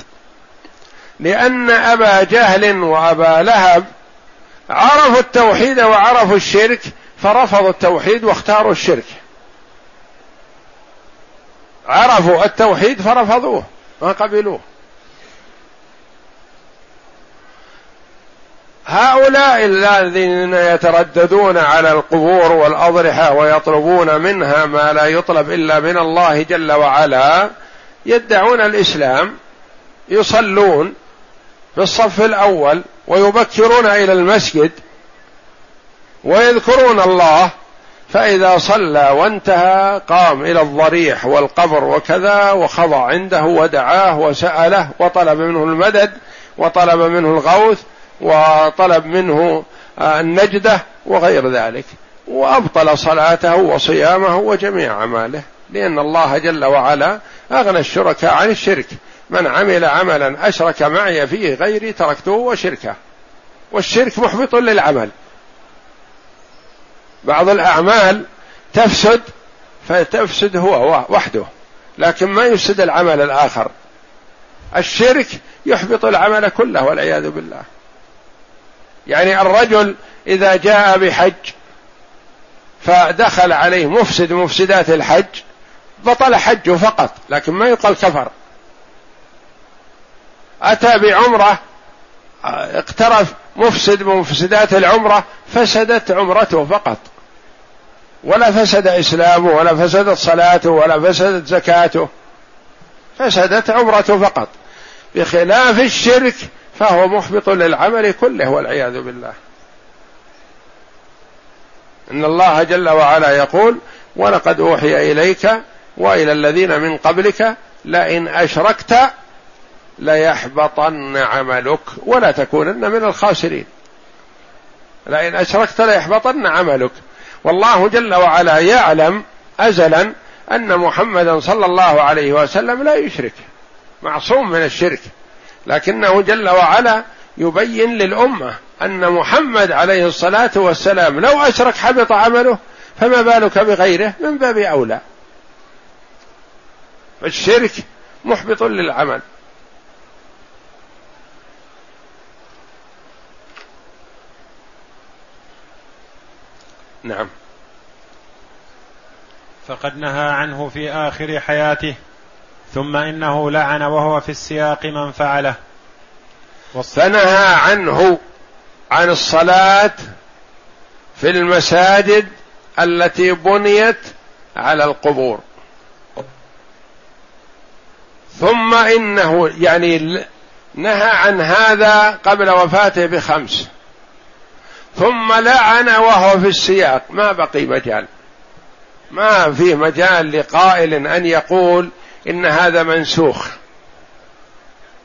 لأن أبا جهل وأبا لهب عرفوا التوحيد وعرفوا الشرك فرفضوا التوحيد واختاروا الشرك. عرفوا التوحيد فرفضوه ما قبلوه. هؤلاء الذين يترددون على القبور والأضرحة ويطلبون منها ما لا يطلب إلا من الله جل وعلا يدعون الإسلام يصلون في الصف الأول ويبكرون إلى المسجد ويذكرون الله فإذا صلى وانتهى قام إلى الضريح والقبر وكذا وخضع عنده ودعاه وسأله وطلب منه المدد وطلب منه الغوث وطلب منه آه، النجدة وغير ذلك. وأبطل صلاته وصيامه وجميع أعماله لأن الله جل وعلا أغنى الشركاء عن الشرك. من عمل عملا أشرك معي فيه غيري تركته وشركه. والشرك محبط للعمل. بعض الأعمال تفسد فتفسد هو وحده. لكن ما يفسد العمل الآخر. الشرك يحبط العمل كله والعياذ بالله. يعني الرجل إذا جاء بحج فدخل عليه مفسد مفسدات الحج بطل حجه فقط لكن ما يقال كفر. أتى بعمرة اقترف مفسد مفسدات العمرة فسدت عمرته فقط. ولا فسد إسلامه ولا فسدت صلاته ولا فسدت زكاته فسدت عمرته فقط. بخلاف الشرك فهو محبط للعمل كله والعياذ بالله. إن الله جل وعلا يقول ولقد أوحي إليك وإلى الذين من قبلك لئن أشركت ليحبطن عملك ولا تكونن من الخاسرين. لئن أشركت ليحبطن عملك. والله جل وعلا يعلم ازلا أن محمدا صلى الله عليه وسلم لا يشرك. معصوم من الشرك. لكنه جل وعلا يبين للأمة أن محمد عليه الصلاة والسلام لو أشرك حبط عمله فما بالك بغيره من باب أولى. فالشرك محبط للعمل. نعم. فقد نهى عنه في آخر حياته. ثم إنه لعن وهو في السياق من فعله. فنهى عنه عن الصلاة في المساجد التي بنيت على القبور. ثم إنه يعني نهى عن هذا قبل وفاته بخمس. ثم لعن وهو في السياق. ما بقي مجال. ما في مجال لقائل أن يقول إن هذا منسوخ.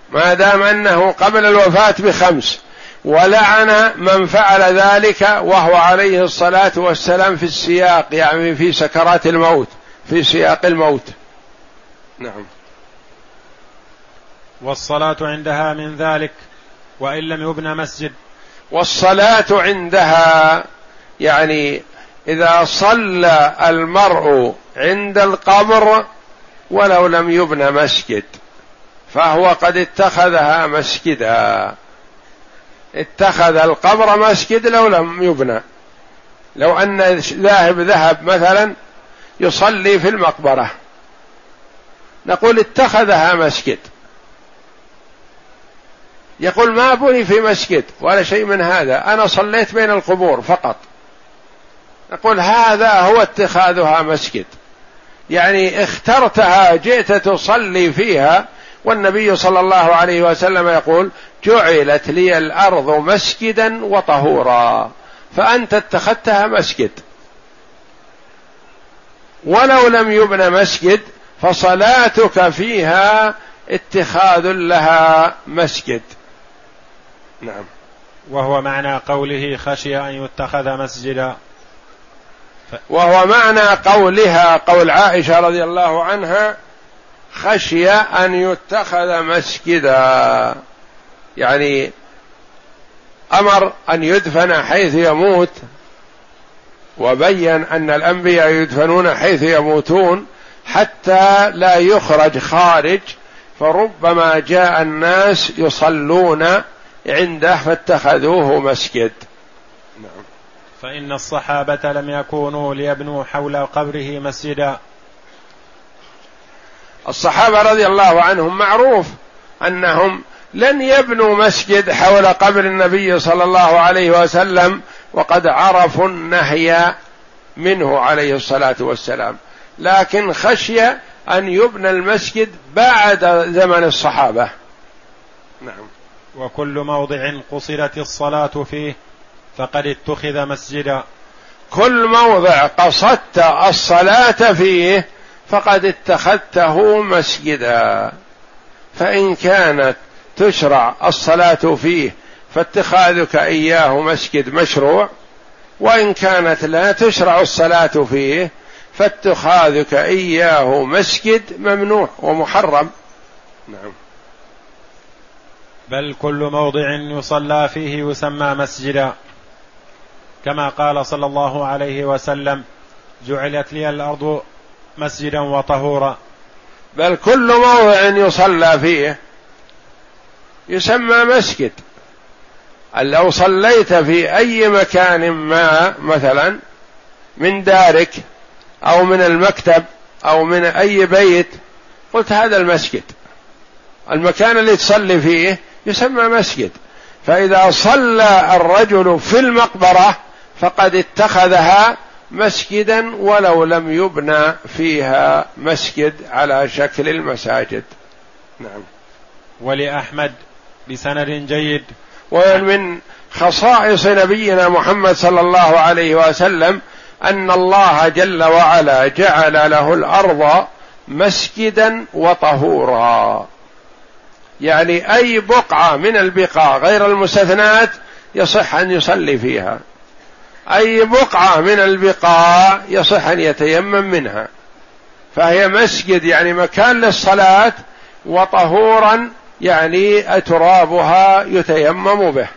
ما دام أنه قبل الوفاة بخمس ولعن من فعل ذلك وهو عليه الصلاة والسلام في السياق يعني في سكرات الموت في سياق الموت. نعم. والصلاة عندها من ذلك وإن لم يبنى مسجد. والصلاة عندها يعني إذا صلى المرء عند القبر ولو لم يبنى مسجد فهو قد اتخذها مسجدا. اتخذ القبر مسجد لو لم يبنى لو أن ذاهب ذهب مثلا يصلي في المقبرة. نقول اتخذها مسجد. يقول ما بني في مسجد ولا شيء من هذا. أنا صليت بين القبور فقط. نقول هذا هو اتخاذها مسجد. يعني اخترتها جئت تصلي فيها والنبي صلى الله عليه وسلم يقول جعلت لي الأرض مسجدا وطهورا. فأنت اتخذتها مسجد. ولو لم يبنى مسجد فصلاتك فيها اتخاذ لها مسجد. نعم. وهو معنى قوله خشي أن يتخذ مسجدا. وهو معنى قولها قول عائشة رضي الله عنها خشي أن يتخذ مسجدا. يعني أمر أن يدفن حيث يموت وبين أن الأنبياء يدفنون حيث يموتون حتى لا يخرج خارج فربما جاء الناس يصلون عنده فاتخذوه مسجد. فإن الصحابة لم يكونوا ليبنوا حول قبره مسجدا. الصحابة رضي الله عنهم معروف أنهم لن يبنوا مسجد حول قبر النبي صلى الله عليه وسلم وقد عرفوا النهي منه عليه الصلاة والسلام. لكن خشي أن يبنى المسجد بعد زمن الصحابة. نعم. وكل موضع قصرت الصلاة فيه. فقد اتخذ مسجدا. كل موضع قصدت الصلاة فيه فقد اتخذته مسجدا. فإن كانت تشرع الصلاة فيه فاتخاذك إياه مسجد مشروع وإن كانت لا تشرع الصلاة فيه فاتخاذك إياه مسجد ممنوع ومحرم. نعم. بل كل موضع يصلى فيه يسمى مسجدا. كما قال صلى الله عليه وسلم جعلت لي الأرض مسجدا وطهورا. بل كل موضع يصلى فيه يسمى مسجد. لو صليت في أي مكان ما مثلا من دارك أو من المكتب أو من أي بيت قلت هذا المسجد. المكان اللي تصلي فيه يسمى مسجد. فإذا صلى الرجل في المقبرة فقد اتخذها مسجدا ولو لم يبنى فيها مسجد على شكل المساجد. نعم. ولأحمد بسند جيد. ومن خصائص نبينا محمد صلى الله عليه وسلم أن الله جل وعلا جعل له الأرض مسجدا وطهورا. يعني أي بقعة من البقاع غير المستثنات يصح أن يصلي فيها. أي بقعة من البقاع يصح أن يتيمم منها. فهي مسجد يعني مكان للصلاة وطهورا يعني ترابها يتيمم به.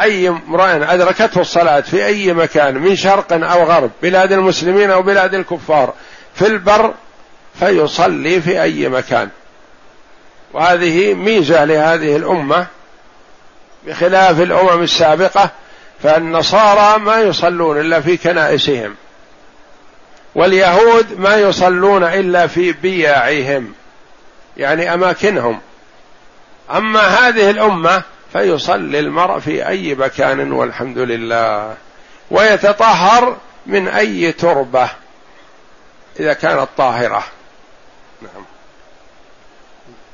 أي امرأ أدركته الصلاة في أي مكان من شرق أو غرب بلاد المسلمين أو بلاد الكفار في البر فيصلي في أي مكان. وهذه ميزة لهذه الأمة بخلاف الأمم السابقة فالنصارى ما يصلون إلا في كنائسهم واليهود ما يصلون إلا في بياعهم يعني أماكنهم. أما هذه الأمة فيصلي المرء في أي مكان والحمد لله ويتطهر من أي تربة إذا كانت طاهرة. نعم.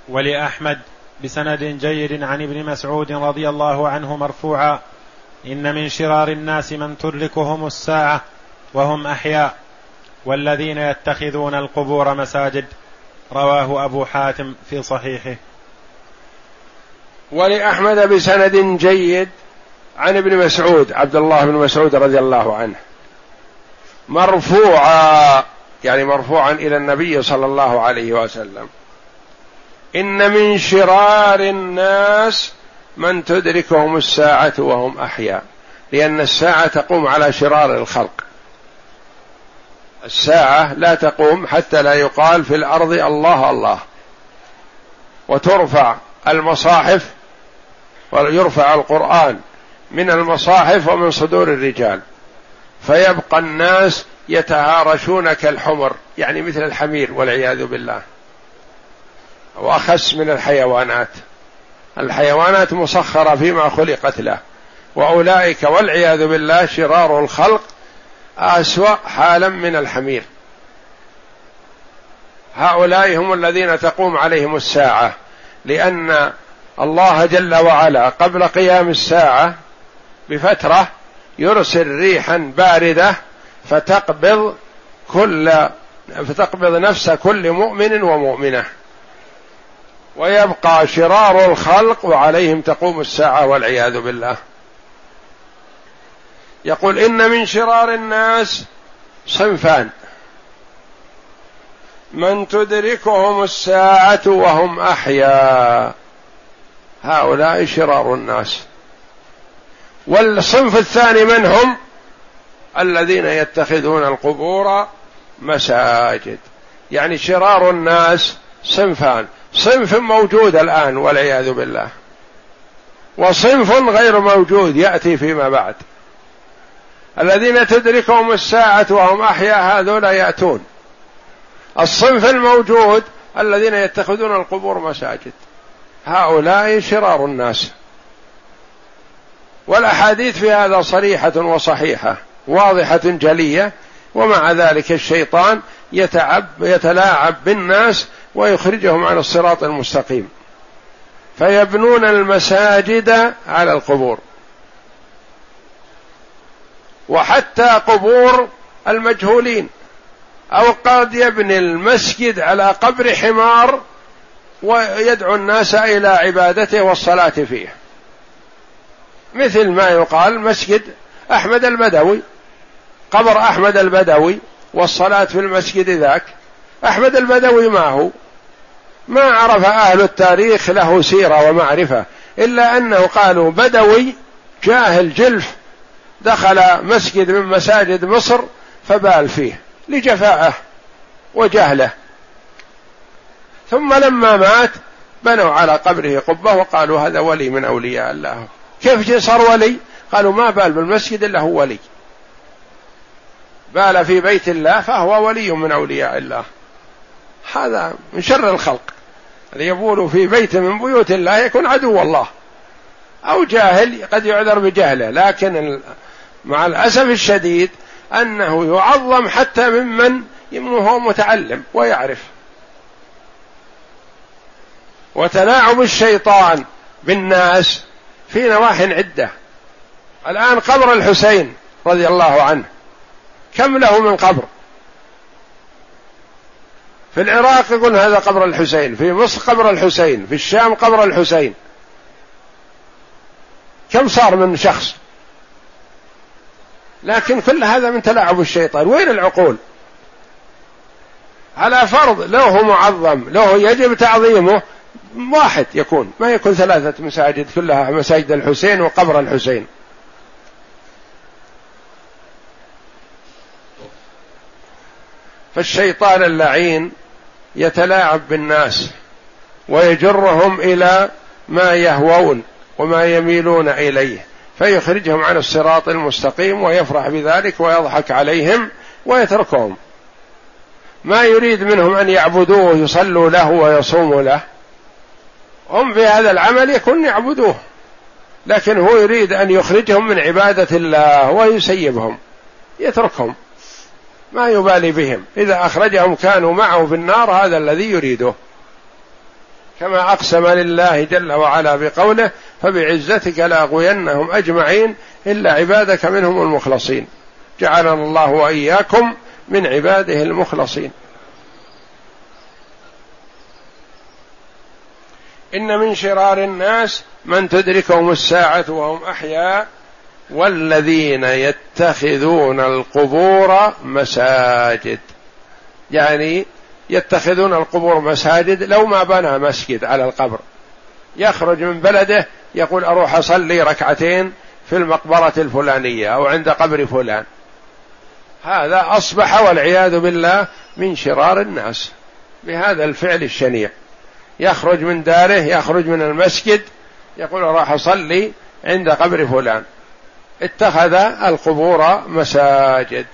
ولأحمد بسند جيد عن ابن مسعود رضي الله عنه مرفوعا إن من شرار الناس من تدركهم الساعة وهم أحياء والذين يتخذون القبور مساجد. رواه أبو حاتم في صحيحه. ولأحمد بسند جيد عن ابن مسعود عبد الله بن مسعود رضي الله عنه. مرفوعا يعني مرفوعا إلى النبي صلى الله عليه وسلم. إن من شرار الناس من تدركهم الساعة وهم أحياء. لأن الساعة تقوم على شرار الخلق. الساعة لا تقوم حتى لا يقال في الأرض الله الله. وترفع المصاحف ويرفع القرآن من المصاحف ومن صدور الرجال. فيبقى الناس يتهارشون كالحمر يعني مثل الحمير والعياذ بالله. وأخس من الحيوانات. الحيوانات مسخرة فيما خلقت له. وأولئك والعياذ بالله شرار الخلق أسوأ حالا من الحمير. هؤلاء هم الذين تقوم عليهم الساعة لأن الله جل وعلا قبل قيام الساعة بفترة يرسل ريحا باردة فتقبض كل فتقبض نفس كل مؤمن ومؤمنة. ويبقى شرار الخلق وعليهم تقوم الساعة والعياذ بالله. يقول إن من شرار الناس صنفان. من تدركهم الساعة وهم احياء هؤلاء شرار الناس. والصنف الثاني من هم؟ الذين يتخذون القبور مساجد. يعني شرار الناس صنفان. صنف موجود الآن والعياذ بالله. وصنف غير موجود يأتي فيما بعد. الذين تدركهم الساعة وهم أحياء هذول يأتون. الصنف الموجود الذين يتخذون القبور مساجد. هؤلاء شرار الناس. والأحاديث في هذا صريحة وصحيحة واضحة جلية ومع ذلك الشيطان يتعب يتلاعب بالناس ويخرجهم عن الصراط المستقيم. فيبنون المساجد على القبور. وحتى قبور المجهولين. أو قد يبني المسجد على قبر حمار ويدعو الناس إلى عبادته والصلاة فيه. مثل ما يقال مسجد أحمد البدوي. قبر أحمد البدوي والصلاة في المسجد ذاك. أحمد البدوي ما هو ما عرف أهل التاريخ له سيرة ومعرفة إلا أنه قالوا بدوي جاهل جلف دخل مسجد من مساجد مصر فبال فيه لجفاءه وجهله. ثم لما مات بنوا على قبره قبة وقالوا هذا ولي من أولياء الله. كيف صار ولي؟ قالوا ما بال بالمسجد إلا هو ولي. بال في بيت الله فهو ولي من أولياء الله. هذا من شر الخلق. الذي يبول في بيت من بيوت الله يكون عدو الله. أو جاهل قد يعذر بجهله. لكن مع الأسف الشديد أنه يعظم حتى ممن هو متعلم ويعرف. وتلاعب الشيطان بالناس في نواح عدة. الآن قبر الحسين رضي الله عنه. كم له من قبر؟ في العراق يقول هذا قبر الحسين في مصر قبر الحسين في الشام قبر الحسين. كم صار من شخص؟ لكن كل هذا من تلاعب الشيطان. وين العقول؟ على فرض لو هو معظم لو هو يجب تعظيمه واحد يكون ما يكون ثلاثة مساجد كلها مساجد الحسين وقبر الحسين. فالشيطان اللعين يتلاعب بالناس ويجرهم إلى ما يهوون وما يميلون إليه فيخرجهم عن الصراط المستقيم ويفرح بذلك ويضحك عليهم ويتركهم. ما يريد منهم أن يعبدوه يصلوا له ويصوموا له. هم في هذا العمل يكون يعبدوه لكن هو يريد أن يخرجهم من عبادة الله ويسيبهم يتركهم. ما يبالي بهم. إذا أخرجهم كانوا معه في النار هذا الذي يريده. كما أقسم لله جل وعلا بقوله فبعزتك لاغوينهم اجمعين الا عبادك منهم المخلصين. جعلنا الله واياكم من عباده المخلصين. ان من شرار الناس من تدركهم الساعة وهم احياء والذين يتخذون القبور مساجد. يعني يتخذون القبور مساجد لو ما بنى مسجد على القبر. يخرج من بلده يقول أروح أصلي ركعتين في المقبرة الفلانية أو عند قبر فلان. هذا أصبح والعياذ بالله من شرار الناس. بهذا الفعل الشنيع. يخرج من داره يخرج من المسجد يقول راح أصلي عند قبر فلان. اتخذ القبور مساجد.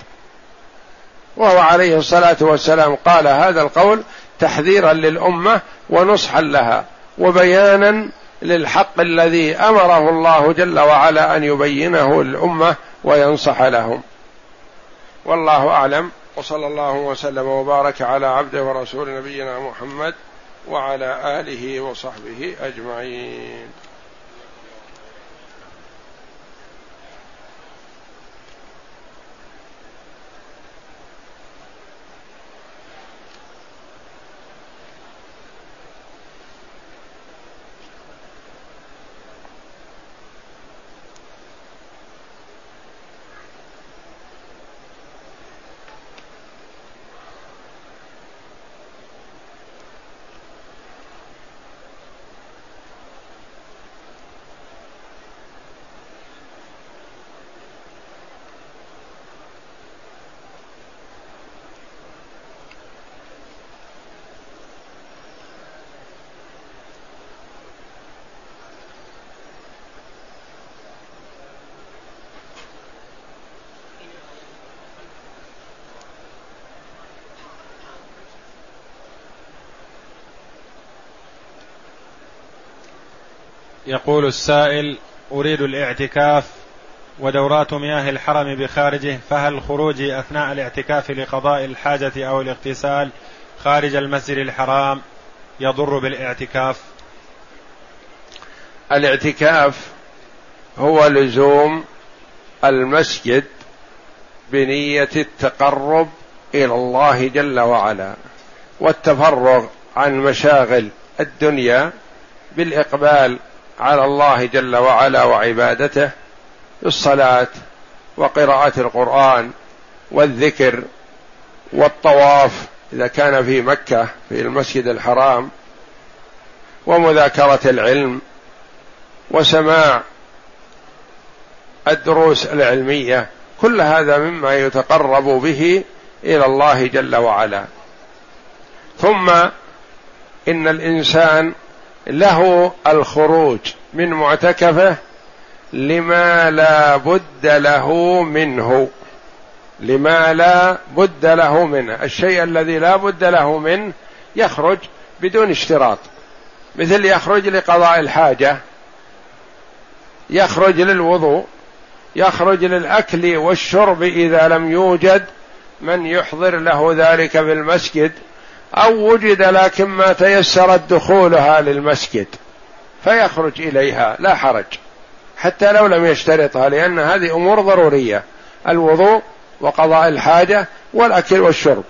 وهو عليه الصلاة والسلام قال هذا القول تحذيرا للأمة ونصحا لها وبيانا للحق الذي أمره الله جل وعلا أن يبينه للامه وينصح لهم. والله أعلم. وصلى الله وسلم وبارك على عبده ورسول نبينا محمد وعلى آله وصحبه أجمعين. يقول السائل أريد الاعتكاف ودورات مياه الحرم بخارجه فهل خروجي أثناء الاعتكاف لقضاء الحاجة أو الاغتسال خارج المسجد الحرام يضر بالاعتكاف؟ الاعتكاف هو لزوم المسجد بنية التقرب إلى الله جل وعلا والتفرغ عن مشاغل الدنيا بالإقبال على الله جل وعلا وعبادته بالصلاة وقراءة القرآن والذكر والطواف إذا كان في مكة في المسجد الحرام ومذاكرة العلم وسماع الدروس العلمية كل هذا مما يتقرب به إلى الله جل وعلا. ثم إن الإنسان له الخروج من معتكفة لما لا بد له منه. لما لا بد له منه. الشيء الذي لا بد له منه يخرج بدون اشتراط. مثل يخرج لقضاء الحاجة يخرج للوضوء يخرج للأكل والشرب إذا لم يوجد من يحضر له ذلك في المسجد أو وجد لكن ما تيسرت دخولها للمسجد فيخرج إليها لا حرج. حتى لو لم يشترطها لأن هذه أمور ضرورية الوضوء وقضاء الحاجة والأكل والشرب.